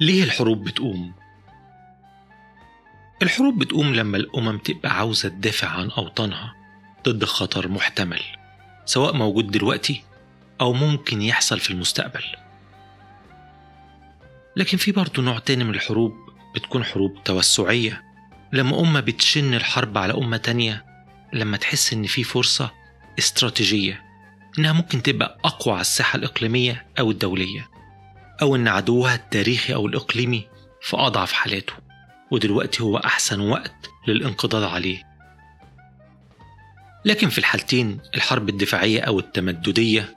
ليه الحروب بتقوم؟ الحروب بتقوم لما الأمم تبقى عاوزة تدافع عن أوطانها ضد خطر محتمل سواء موجود دلوقتي أو ممكن يحصل في المستقبل. لكن في برضه نوع تاني من الحروب بتكون حروب توسعية. لما أمة بتشن الحرب على أمة تانية لما تحس إن في فرصة استراتيجية إنها ممكن تبقى أقوى على الساحة الإقليمية أو الدولية. أو إن عدوها التاريخي أو الإقليمي في أضعف حالاته. ودلوقتي هو أحسن وقت للانقضاض عليه. لكن في الحالتين الحرب الدفاعية أو التمددية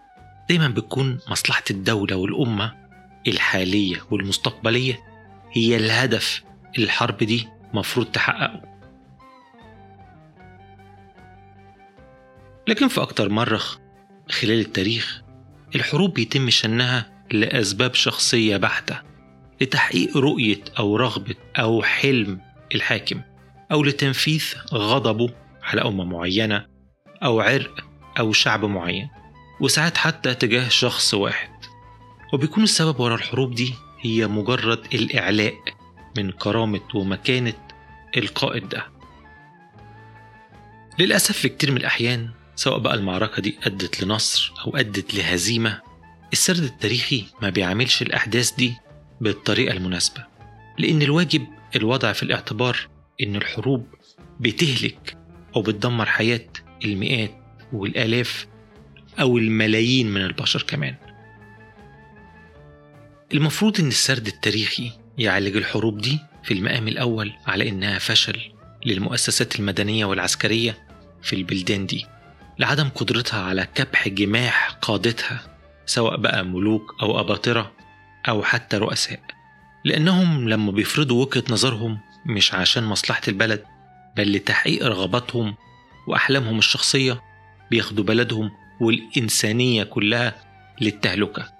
دايما بتكون مصلحة الدولة والأمة الحالية والمستقبلية هي الهدف اللي الحرب دي مفروض تحققه. لكن في أكتر مرة خلال التاريخ الحروب بيتم شنها لأسباب شخصية بحتة لتحقيق رؤية أو رغبة أو حلم الحاكم أو لتنفيذ غضبه على أمة معينة أو عرق أو شعب معين وساعات حتى تجاه شخص واحد. وبيكون السبب ورا الحروب دي هي مجرد الإعلاء من كرامة ومكانة القائد ده. للأسف في كتير من الأحيان سواء بقى المعركة دي أدت لنصر أو أدت لهزيمة السرد التاريخي ما بيعملش الأحداث دي بالطريقة المناسبة لأن الواجب الوضع في الاعتبار إن الحروب بتهلك أو بتدمر حياة المئات والآلاف أو الملايين من البشر كمان. المفروض إن السرد التاريخي يعالج الحروب دي في المقام الأول على إنها فشل للمؤسسات المدنية والعسكرية في البلدان دي لعدم قدرتها على كبح جماح قادتها سواء بقى ملوك أو أباطرة أو حتى رؤساء لأنهم لما بيفرضوا وجهة نظرهم مش عشان مصلحة البلد بل لتحقيق رغباتهم وأحلامهم الشخصية بياخدوا بلدهم والإنسانية كلها للتهلكة.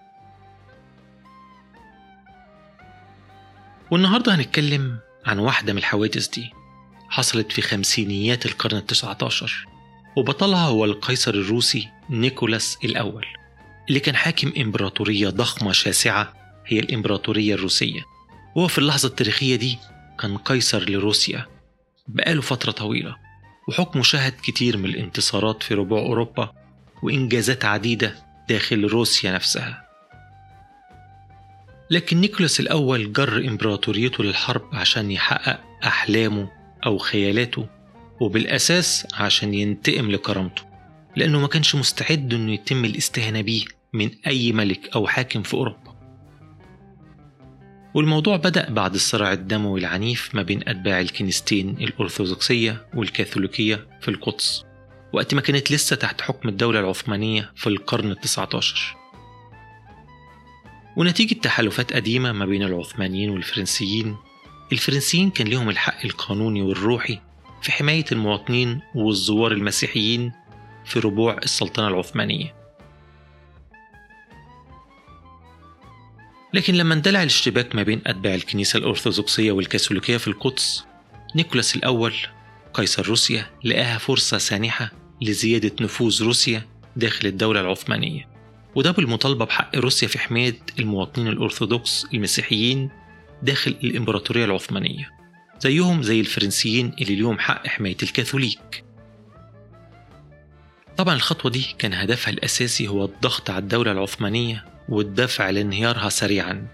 والنهاردة هنتكلم عن واحدة من الحوادث دي حصلت في خمسينيات القرن التسعة عشر وبطلها هو القيصر الروسي نيكولاس الأول. اللي كان حاكم إمبراطورية ضخمة شاسعة هي الإمبراطورية الروسية. وهو في اللحظة التاريخية دي كان قيصر لروسيا بقاله فترة طويلة وحكمه شهد كتير من الانتصارات في ربوع أوروبا وإنجازات عديدة داخل روسيا نفسها. لكن نيكولاس الأول جر إمبراطوريته للحرب عشان يحقق أحلامه أو خيالاته وبالأساس عشان ينتقم لكرامته لأنه ما كانش مستعد إنه يتم الاستهانة بيه. من أي ملك أو حاكم في أوروبا. والموضوع بدأ بعد الصراع الدموي العنيف ما بين أتباع الكنيستين الأرثوذكسية والكاثوليكية في القدس وقت ما كانت لسه تحت حكم الدولة العثمانية في القرن التسعة عشر ونتيجة تحالفات قديمة ما بين العثمانيين والفرنسيين الفرنسيين كان لهم الحق القانوني والروحي في حماية المواطنين والزوار المسيحيين في ربوع السلطنة العثمانية. لكن لما اندلع الاشتباك ما بين أتباع الكنيسة الأرثوذكسية والكاثوليكية في القدس نيكولاس الأول قيصر روسيا لقاها فرصة سانحة لزيادة نفوذ روسيا داخل الدولة العثمانية. وده بالمطالبة بحق روسيا في حماية المواطنين الأرثوذكس المسيحيين داخل الإمبراطورية العثمانية زيهم زي الفرنسيين اللي ليهم حق حماية الكاثوليك. طبعا الخطوة دي كان هدفها الأساسي هو الضغط على الدولة العثمانية والدفع لانهيارها سريعا.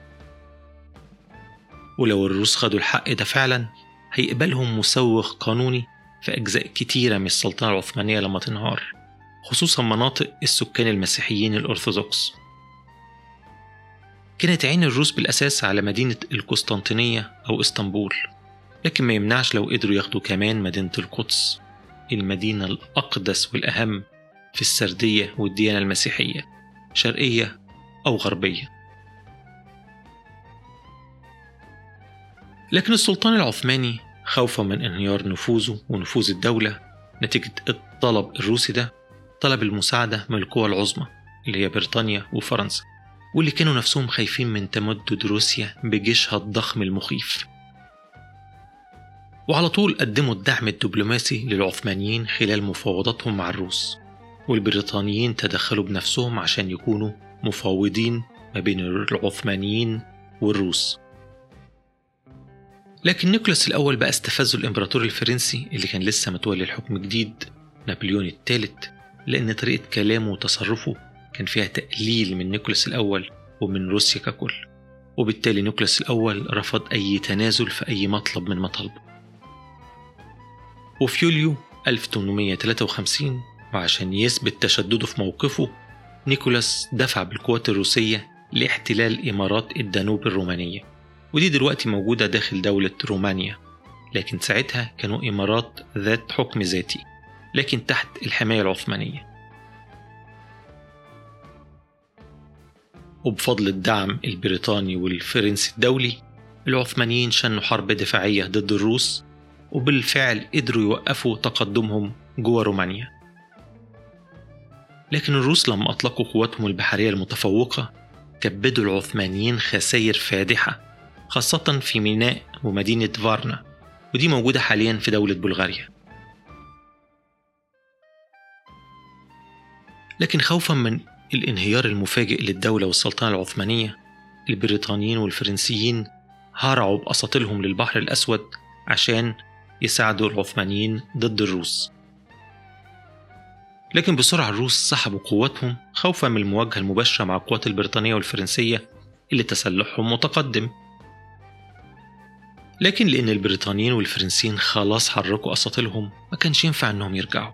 ولو الروس خدوا الحق ده فعلا هيقبلهم مسوغ قانوني في أجزاء كتيرة من السلطنة العثمانية لما تنهار خصوصا مناطق السكان المسيحيين الأرثوذكس. كانت عين الروس بالأساس على مدينة القسطنطينية أو إسطنبول لكن ما يمنعش لو قدروا ياخدوا كمان مدينة القدس المدينة الأقدس والأهم في السردية والديانة المسيحية شرقية أو غربية. لكن السلطان العثماني خوفا من انهيار نفوذه ونفوذ الدولة نتيجة الطلب الروسي ده طلب المساعدة من القوى العظمى اللي هي بريطانيا وفرنسا واللي كانوا نفسهم خايفين من تمدد روسيا بجيشها الضخم المخيف. وعلى طول قدموا الدعم الدبلوماسي للعثمانيين خلال مفاوضاتهم مع الروس والبريطانيين تدخلوا بنفسهم عشان يكونوا مفاوضين ما بين العثمانيين والروس. لكن نيكولاس الأول بقى استفزه الإمبراطور الفرنسي اللي كان لسه متولي الحكم جديد نابليون الثالث لأن طريقة كلامه وتصرفه كان فيها تقليل من نيكولاس الأول ومن روسيا ككل. وبالتالي نيكولاس الأول رفض أي تنازل في أي مطلب من مطالبه. وفي يوليو 1853 وعشان يثبت تشدده في موقفه نيكولاس دفع بالقوات الروسية لاحتلال إمارات الدانوب الرومانية ودي دلوقتي موجودة داخل دولة رومانيا لكن ساعتها كانوا إمارات ذات حكم ذاتي لكن تحت الحماية العثمانية. وبفضل الدعم البريطاني والفرنسي الدولي العثمانيين شنوا حرب دفاعية ضد الروس وبالفعل قدروا يوقفوا تقدمهم جوه رومانيا. لكن الروس لما أطلقوا قواتهم البحرية المتفوقة كبدوا العثمانيين خسائر فادحة خاصة في ميناء ومدينة فارنا ودي موجودة حاليا في دولة بلغاريا. لكن خوفا من الانهيار المفاجئ للدولة والسلطنة العثمانية البريطانيين والفرنسيين هرعوا بأساطيلهم للبحر الأسود عشان يساعدوا العثمانيين ضد الروس. لكن بسرعة الروس سحبوا قواتهم خوفا من المواجهة المباشرة مع القوات البريطانية والفرنسية اللي تسلحهم متقدم. لكن لأن البريطانيين والفرنسيين خلاص حركوا أساطيلهم ما كانش ينفع إنهم يرجعوا.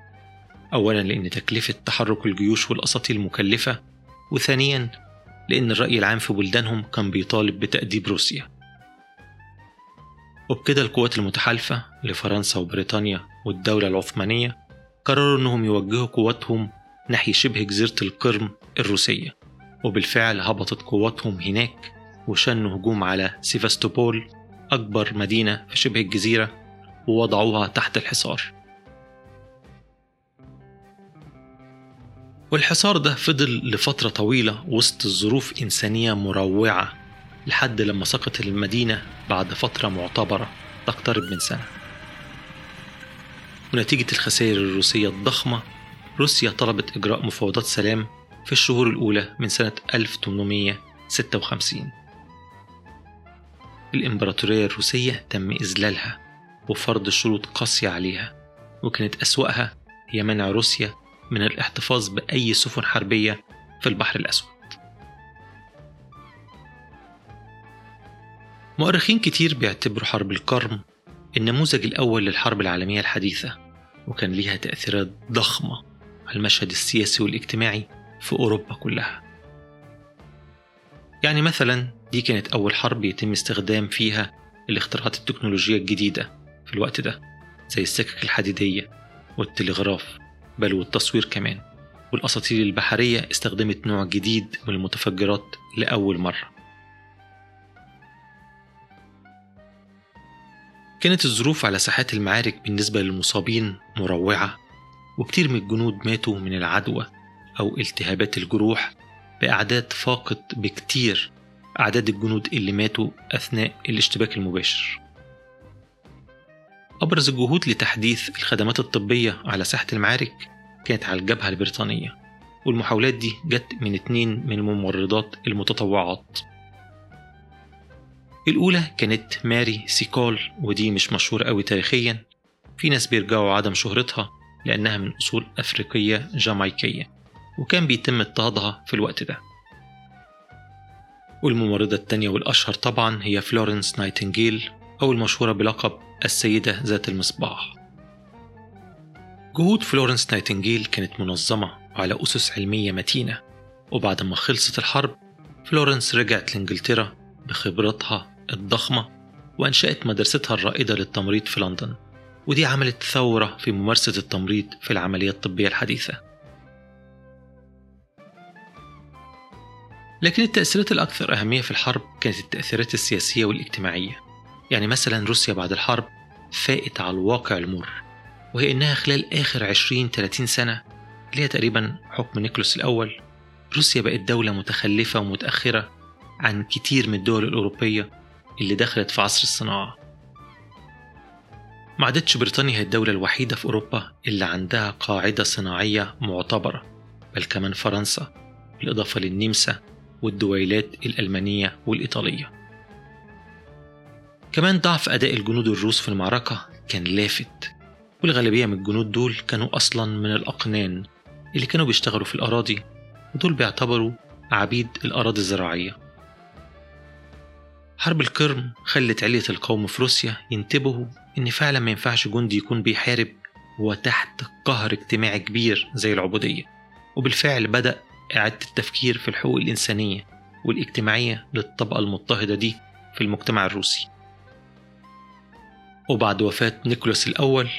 أولا لأن تكلفة تحرك الجيوش والأساطيل مكلفة وثانيا لأن الرأي العام في بلدانهم كان بيطالب بتأديب روسيا. وبكده القوات المتحالفة لفرنسا وبريطانيا والدولة العثمانية قرروا أنهم يوجهوا قواتهم ناحية شبه جزيرة القرم الروسية وبالفعل هبطت قواتهم هناك وشنوا هجوم على سيفاستوبول أكبر مدينة في شبه الجزيرة ووضعوها تحت الحصار. والحصار ده فضل لفترة طويلة وسط ظروف إنسانية مروعة لحد لما سقطت المدينة بعد فترة معتبرة تقترب من سنة. ونتيجة الخسائر الروسية الضخمة روسيا طلبت إجراء مفاوضات سلام في الشهور الأولى من سنة 1856 الإمبراطورية الروسية تم إذلالها وفرض شروط قاسية عليها وكانت أسوأها هي منع روسيا من الاحتفاظ بأي سفن حربية في البحر الأسود. مؤرخين كتير بيعتبروا حرب القرم النموذج الأول للحرب العالمية الحديثة. وكان ليها تأثيرات ضخمة على المشهد السياسي والاجتماعي في أوروبا كلها. يعني مثلا دي كانت أول حرب يتم استخدام فيها الاختراعات التكنولوجية الجديدة في الوقت ده زي السكك الحديدية والتلغراف بل والتصوير كمان. والأساطيل البحرية استخدمت نوع جديد من المتفجرات لأول مرة. كانت الظروف على ساحات المعارك بالنسبة للمصابين مروعة وكتير من الجنود ماتوا من العدوى أو التهابات الجروح بأعداد فاقت بكتير أعداد الجنود اللي ماتوا أثناء الاشتباك المباشر. أبرز الجهود لتحديث الخدمات الطبية على ساحة المعارك كانت على الجبهة البريطانية والمحاولات دي جت من اتنين من الممرضات المتطوعات. الأولى كانت ماري سيكول ودي مش مشهورة أوي تاريخيا. في ناس بيرجعوا عدم شهرتها لأنها من أصول أفريقية جامايكية وكان بيتم اضطهادها في الوقت ده. والممرضة التانية والأشهر طبعا هي فلورنس نايتنجيل أو المشهورة بلقب السيدة ذات المصباح. جهود فلورنس نايتنجيل كانت منظمة على أسس علمية متينة وبعد ما خلصت الحرب فلورنس رجعت لإنجلترا بخبرتها الضخمة وأنشأت مدرستها الرائدة للتمريض في لندن ودي عملت ثورة في ممارسة التمريض في العملية الطبية الحديثة. لكن التأثيرات الأكثر أهمية في الحرب كانت التأثيرات السياسية والاجتماعية. يعني مثلا روسيا بعد الحرب فائت على الواقع المر وهي إنها خلال آخر 20-30 سنة اللي هي تقريبا حكم نيكولوس الأول. روسيا بقت دولة متخلفة ومتأخرة عن كتير من الدول الأوروبية اللي دخلت في عصر الصناعة. ما عادتش بريطانيا هي الدولة الوحيدة في أوروبا اللي عندها قاعدة صناعية معتبرة بل كمان فرنسا بالإضافة للنمسا والدويلات الألمانية والإيطالية. كمان ضعف أداء الجنود الروس في المعركة كان لافت والغالبية من الجنود دول كانوا أصلا من الأقنان اللي كانوا بيشتغلوا في الأراضي. ودول بيعتبروا عبيد الأراضي الزراعية. حرب القرم خلت علية القوم في روسيا ينتبهوا إن فعلا ما ينفعش جندي يكون بيحارب هو تحت قهر اجتماعي كبير زي العبودية. وبالفعل بدأ إعادة التفكير في الحقوق الإنسانية والاجتماعية للطبقة المضطهدة دي في المجتمع الروسي. وبعد وفاة نيكولاس الأول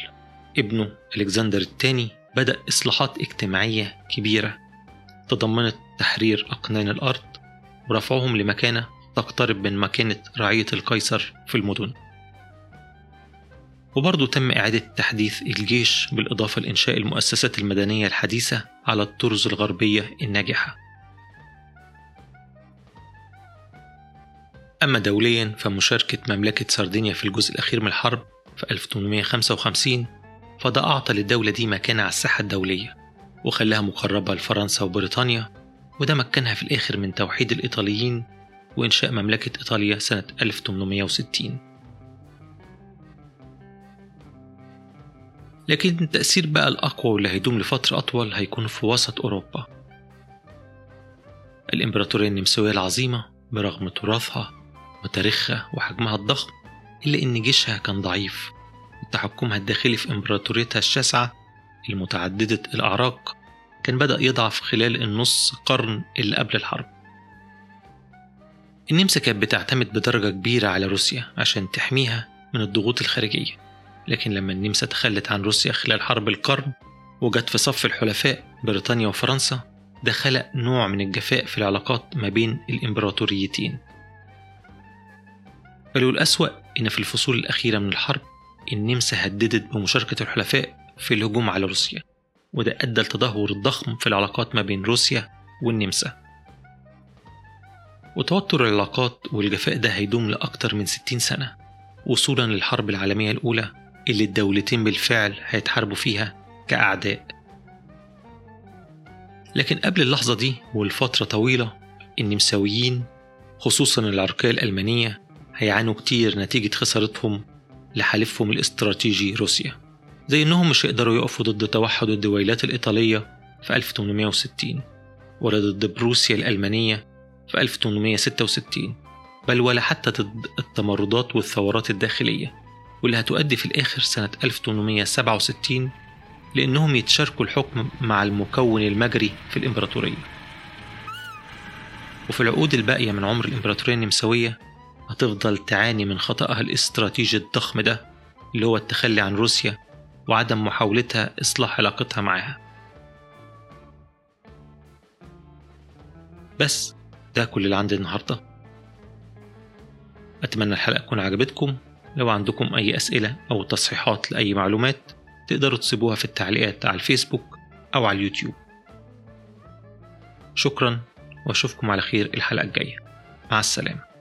ابنه ألكسندر الثاني بدأ إصلاحات اجتماعية كبيرة تضمنت تحرير أقنان الأرض ورفعهم لمكانة تقترب من مكانة رعية القيصر في المدن. وبرضه تم إعادة تحديث الجيش بالإضافة لإنشاء المؤسسات المدنية الحديثة على الطرز الغربية الناجحة. أما دوليا فمشاركة مملكة سردينيا في الجزء الأخير من الحرب في 1855 فده أعطى للدولة دي مكانة على الساحة الدولية وخلاها مقربة لفرنسا وبريطانيا وده مكنها في الآخر من توحيد الإيطاليين وإنشاء مملكة إيطاليا سنة 1860 لكن التأثير بقى الأقوى واللي هيدوم لفترة أطول هيكون في وسط أوروبا. الإمبراطورية النمساوية العظيمة برغم تراثها وتاريخها وحجمها الضخم إلا إن جيشها كان ضعيف. وتحكمها الداخلي في إمبراطوريتها الشاسعة المتعددة الأعراق كان بدأ يضعف خلال النص قرن اللي قبل الحرب. النمسا كانت بتعتمد بدرجة كبيرة على روسيا عشان تحميها من الضغوط الخارجية. لكن لما النمسا تخلت عن روسيا خلال حرب القرن وجت في صف الحلفاء بريطانيا وفرنسا ده خلق نوع من الجفاء في العلاقات ما بين الإمبراطوريتين. بل والأسوأ إن في الفصول الأخيرة من الحرب النمسا هددت بمشاركة الحلفاء في الهجوم على روسيا وده أدى لتدهور الضخم في العلاقات ما بين روسيا والنمسا. وتوتر العلاقات والجفاء ده هيدوم لأكتر من 60 سنة. وصولا للحرب العالمية الأولى اللي الدولتين بالفعل هيتحاربوا فيها كأعداء. لكن قبل اللحظة دي والفترة طويلة النمساويين خصوصا العرقية الألمانية هيعانوا كتير نتيجة خسارتهم لحليفهم الاستراتيجي روسيا. زي إنهم مش هيقدروا يقفوا ضد توحد الدويلات الإيطالية في 1860 ولا ضد بروسيا الألمانية في 1866 بل ولا حتى ضد التمردات والثورات الداخلية واللي هتؤدي في الآخر سنة 1867 لأنهم يتشاركوا الحكم مع المكون المجري في الإمبراطورية. وفي العقود الباقية من عمر الإمبراطورية النمساوية هتفضل تعاني من خطأها الاستراتيجي الضخم ده اللي هو التخلي عن روسيا وعدم محاولتها إصلاح علاقتها معها بس ده كل اللي عندي النهاردة؟ أتمنى الحلقة تكون عجبتكم. لو عندكم أي أسئلة أو تصحيحات لأي معلومات تقدروا تسيبوها في التعليقات على الفيسبوك أو على اليوتيوب. شكرا وأشوفكم على خير الحلقة الجاية. مع السلامة.